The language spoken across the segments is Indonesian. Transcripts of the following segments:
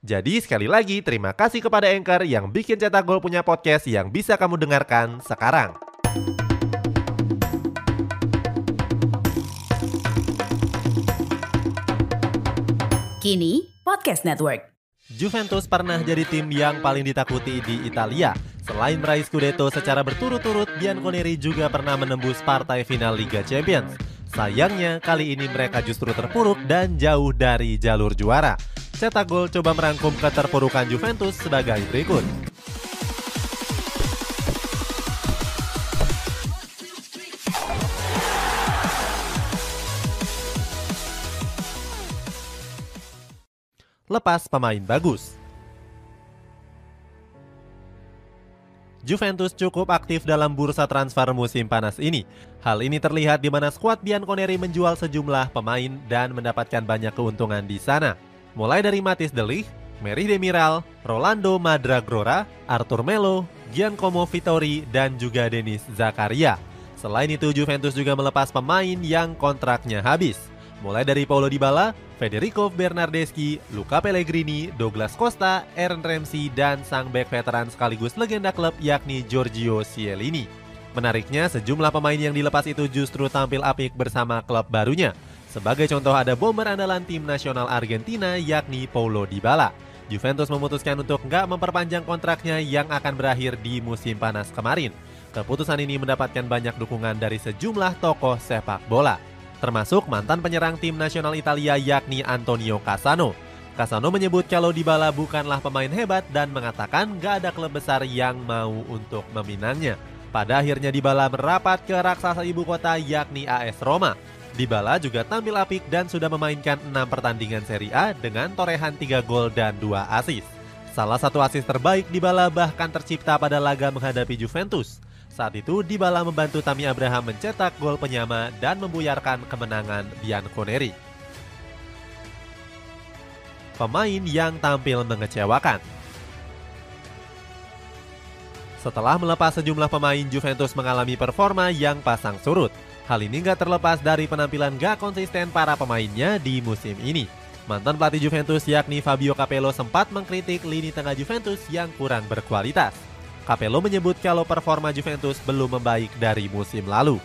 Jadi sekali lagi terima kasih kepada Anchor yang bikin Cetak Gol punya podcast yang bisa kamu dengarkan sekarang. Kini Podcast Network. Juventus pernah jadi tim yang paling ditakuti di Italia. Selain meraih Scudetto secara berturut-turut, Bianconeri juga pernah menembus partai final Liga Champions. Sayangnya, kali ini mereka justru terpuruk dan jauh dari jalur juara. Cetak Gol coba merangkum keterpurukan Juventus sebagai berikut. Lepas pemain bagus. Juventus cukup aktif dalam bursa transfer musim panas ini. Hal ini terlihat di mana skuad Bianconeri menjual sejumlah pemain dan mendapatkan banyak keuntungan di sana. Mulai dari Matis Delich, Meri Demiral, Rolando Madragrora, Arthur Melo, Giancomo Vittori, dan juga Denis Zakaria. Selain itu, Juventus juga melepas pemain yang kontraknya habis. Mulai dari Paulo Dybala, Federico Bernardeschi, Luca Pellegrini, Douglas Costa, Aaron Ramsey, dan sang back veteran sekaligus legenda klub yakni Giorgio Cielini. Menariknya, sejumlah pemain yang dilepas itu justru tampil apik bersama klub barunya. Sebagai contoh ada bomber andalan tim nasional Argentina yakni Paulo Dybala. Juventus memutuskan untuk nggak memperpanjang kontraknya yang akan berakhir di musim panas kemarin. Keputusan ini mendapatkan banyak dukungan dari sejumlah tokoh sepak bola termasuk mantan penyerang tim nasional Italia yakni Antonio Cassano. Cassano menyebut kalau Dybala bukanlah pemain hebat dan mengatakan gak ada klub besar yang mau untuk meminangnya. Pada akhirnya Dybala merapat ke raksasa ibu kota yakni AS Roma. Dybala juga tampil apik dan sudah memainkan 6 pertandingan Serie A dengan torehan 3 gol dan 2 asis. Salah satu asis terbaik Dybala bahkan tercipta pada laga menghadapi Juventus. Saat itu Dybala membantu Tami Abraham mencetak gol penyama dan membuyarkan kemenangan Bianconeri. Pemain yang tampil mengecewakan. Setelah melepas sejumlah pemain, Juventus mengalami performa yang pasang surut. Hal ini gak terlepas dari penampilan gak konsisten para pemainnya di musim ini. Mantan pelatih Juventus yakni Fabio Capello sempat mengkritik lini tengah Juventus yang kurang berkualitas. Capello menyebut kalau performa Juventus belum membaik dari musim lalu.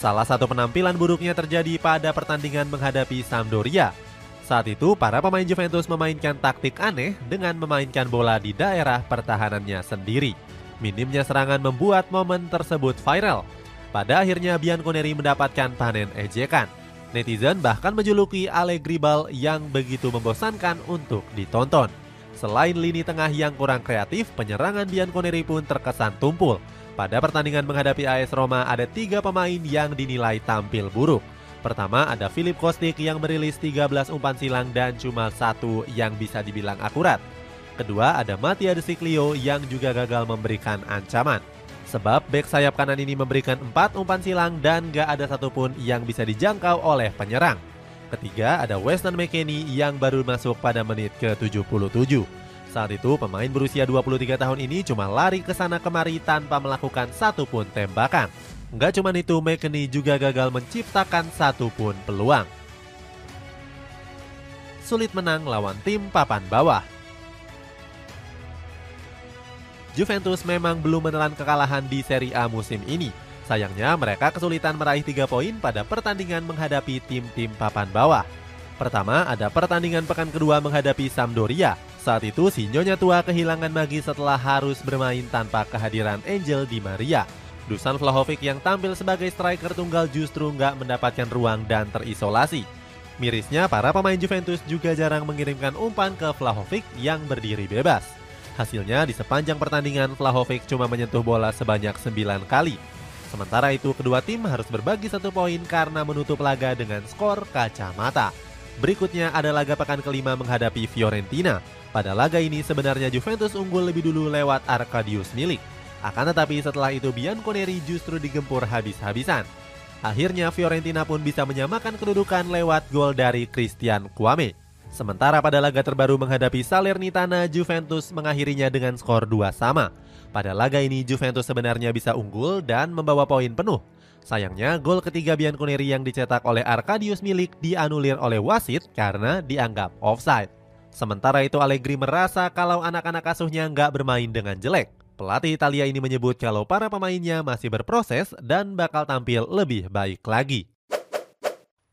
Salah satu penampilan buruknya terjadi pada pertandingan menghadapi Sampdoria. Saat itu, para pemain Juventus memainkan taktik aneh dengan memainkan bola di daerah pertahanannya sendiri. Minimnya serangan membuat momen tersebut viral. Pada akhirnya Bianconeri mendapatkan panen ejekan. Netizen bahkan menjuluki Allegri Ball yang begitu membosankan untuk ditonton. Selain lini tengah yang kurang kreatif, penyerangan Bianconeri pun terkesan tumpul. Pada pertandingan menghadapi AS Roma ada tiga pemain yang dinilai tampil buruk. Pertama ada Philip Kostik yang merilis 13 umpan silang dan cuma satu yang bisa dibilang akurat. Kedua ada Mattia De Siglio yang juga gagal memberikan ancaman. Sebab back sayap kanan ini memberikan 4 umpan silang dan gak ada satupun yang bisa dijangkau oleh penyerang. Ketiga ada Weston McKennie yang baru masuk pada menit ke-77. Saat itu pemain berusia 23 tahun ini cuma lari ke sana kemari tanpa melakukan satu pun tembakan. Nggak cuma itu, McKennie juga gagal menciptakan satu pun peluang. Sulit menang lawan tim papan bawah. Juventus memang belum menelan kekalahan di Serie A musim ini. Sayangnya mereka kesulitan meraih 3 poin pada pertandingan menghadapi tim-tim papan bawah. Pertama ada pertandingan pekan kedua menghadapi Sampdoria. Saat itu si Nyonya Tua kehilangan magi setelah harus bermain tanpa kehadiran Angel Di Maria. Dusan Vlahovic yang tampil sebagai striker tunggal justru nggak mendapatkan ruang dan terisolasi. Mirisnya para pemain Juventus juga jarang mengirimkan umpan ke Vlahovic yang berdiri bebas. Hasilnya di sepanjang pertandingan Vlahovic cuma menyentuh bola sebanyak 9 kali Sementara itu, kedua tim harus berbagi satu poin karena menutup laga dengan skor kacamata. Berikutnya ada laga pekan kelima menghadapi Fiorentina. Pada laga ini sebenarnya Juventus unggul lebih dulu lewat Arkadius Milik. Akan tetapi setelah itu Bianconeri justru digempur habis-habisan. Akhirnya Fiorentina pun bisa menyamakan kedudukan lewat gol dari Christian Kwame. Sementara pada laga terbaru menghadapi Salernitana, Juventus mengakhirinya dengan skor 2 sama. Pada laga ini Juventus sebenarnya bisa unggul dan membawa poin penuh. Sayangnya gol ketiga Bianconeri yang dicetak oleh Arkadius Milik dianulir oleh wasit karena dianggap offside. Sementara itu Allegri merasa kalau anak-anak asuhnya nggak bermain dengan jelek. Pelatih Italia ini menyebut kalau para pemainnya masih berproses dan bakal tampil lebih baik lagi.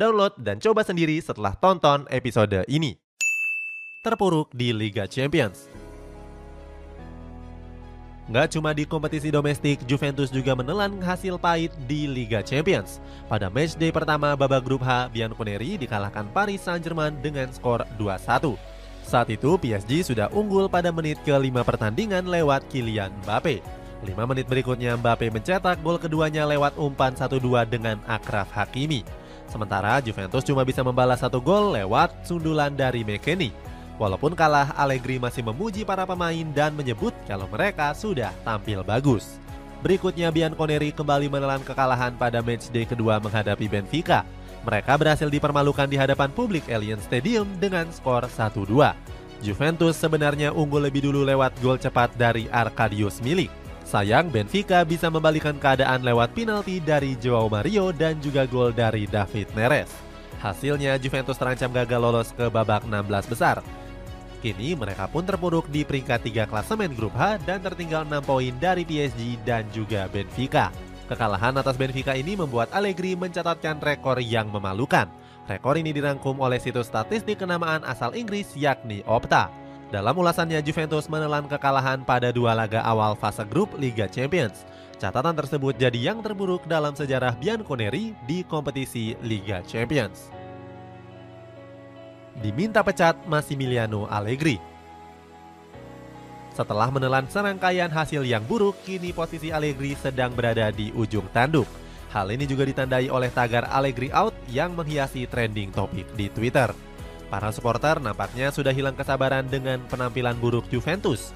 Download dan coba sendiri setelah tonton episode ini. Terpuruk di Liga Champions. Nggak cuma di kompetisi domestik, Juventus juga menelan hasil pahit di Liga Champions. Pada matchday pertama babak grup H, Bianconeri dikalahkan Paris Saint-Germain dengan skor 2-1. Saat itu PSG sudah unggul pada menit ke-5 pertandingan lewat Kylian Mbappe. 5 menit berikutnya Mbappe mencetak gol keduanya lewat umpan 1-2 dengan Akraf Hakimi. Sementara Juventus cuma bisa membalas satu gol lewat sundulan dari McKennie. Walaupun kalah, Allegri masih memuji para pemain dan menyebut kalau mereka sudah tampil bagus. Berikutnya Bianconeri kembali menelan kekalahan pada matchday kedua menghadapi Benfica. Mereka berhasil dipermalukan di hadapan publik Allianz Stadium dengan skor 1-2. Juventus sebenarnya unggul lebih dulu lewat gol cepat dari Arkadius Milik. Sayang Benfica bisa membalikan keadaan lewat penalti dari Joao Mario dan juga gol dari David Neres. Hasilnya Juventus terancam gagal lolos ke babak 16 besar. Kini mereka pun terpuruk di peringkat 3 klasemen grup H dan tertinggal 6 poin dari PSG dan juga Benfica. Kekalahan atas Benfica ini membuat Allegri mencatatkan rekor yang memalukan. Rekor ini dirangkum oleh situs statistik kenamaan asal Inggris yakni Opta. Dalam ulasannya, Juventus menelan kekalahan pada dua laga awal fase grup Liga Champions. Catatan tersebut jadi yang terburuk dalam sejarah Bianconeri di kompetisi Liga Champions. Diminta pecat Massimiliano Allegri. Setelah menelan serangkaian hasil yang buruk, kini posisi Allegri sedang berada di ujung tanduk. Hal ini juga ditandai oleh tagar Allegri out yang menghiasi trending topik di Twitter. Para supporter nampaknya sudah hilang kesabaran dengan penampilan buruk Juventus.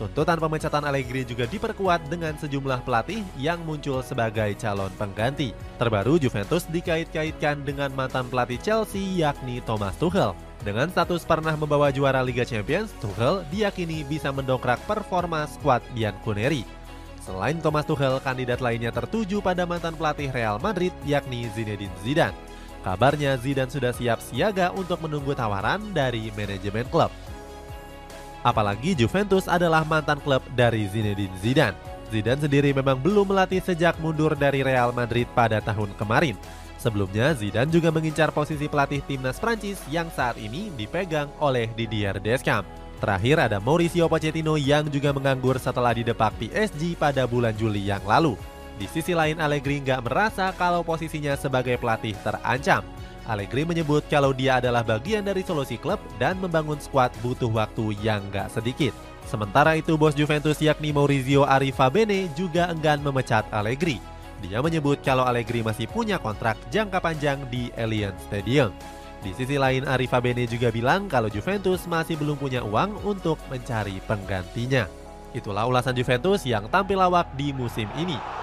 Tuntutan pemecatan Allegri juga diperkuat dengan sejumlah pelatih yang muncul sebagai calon pengganti. Terbaru Juventus dikait-kaitkan dengan mantan pelatih Chelsea yakni Thomas Tuchel. Dengan status pernah membawa juara Liga Champions, Tuchel diyakini bisa mendongkrak performa skuad Bianconeri. Selain Thomas Tuchel, kandidat lainnya tertuju pada mantan pelatih Real Madrid yakni Zinedine Zidane. Kabarnya Zidane sudah siap siaga untuk menunggu tawaran dari manajemen klub. Apalagi Juventus adalah mantan klub dari Zinedine Zidane. Zidane sendiri memang belum melatih sejak mundur dari Real Madrid pada tahun kemarin. Sebelumnya, Zidane juga mengincar posisi pelatih timnas Prancis yang saat ini dipegang oleh Didier Deschamps. Terakhir ada Mauricio Pochettino yang juga menganggur setelah didepak PSG pada bulan Juli yang lalu. Di sisi lain Allegri nggak merasa kalau posisinya sebagai pelatih terancam. Allegri menyebut kalau dia adalah bagian dari solusi klub dan membangun skuad butuh waktu yang nggak sedikit. Sementara itu bos Juventus yakni Maurizio Arrivabene juga enggan memecat Allegri. Dia menyebut kalau Allegri masih punya kontrak jangka panjang di Allianz Stadium. Di sisi lain Arrivabene juga bilang kalau Juventus masih belum punya uang untuk mencari penggantinya. Itulah ulasan Juventus yang tampil lawak di musim ini.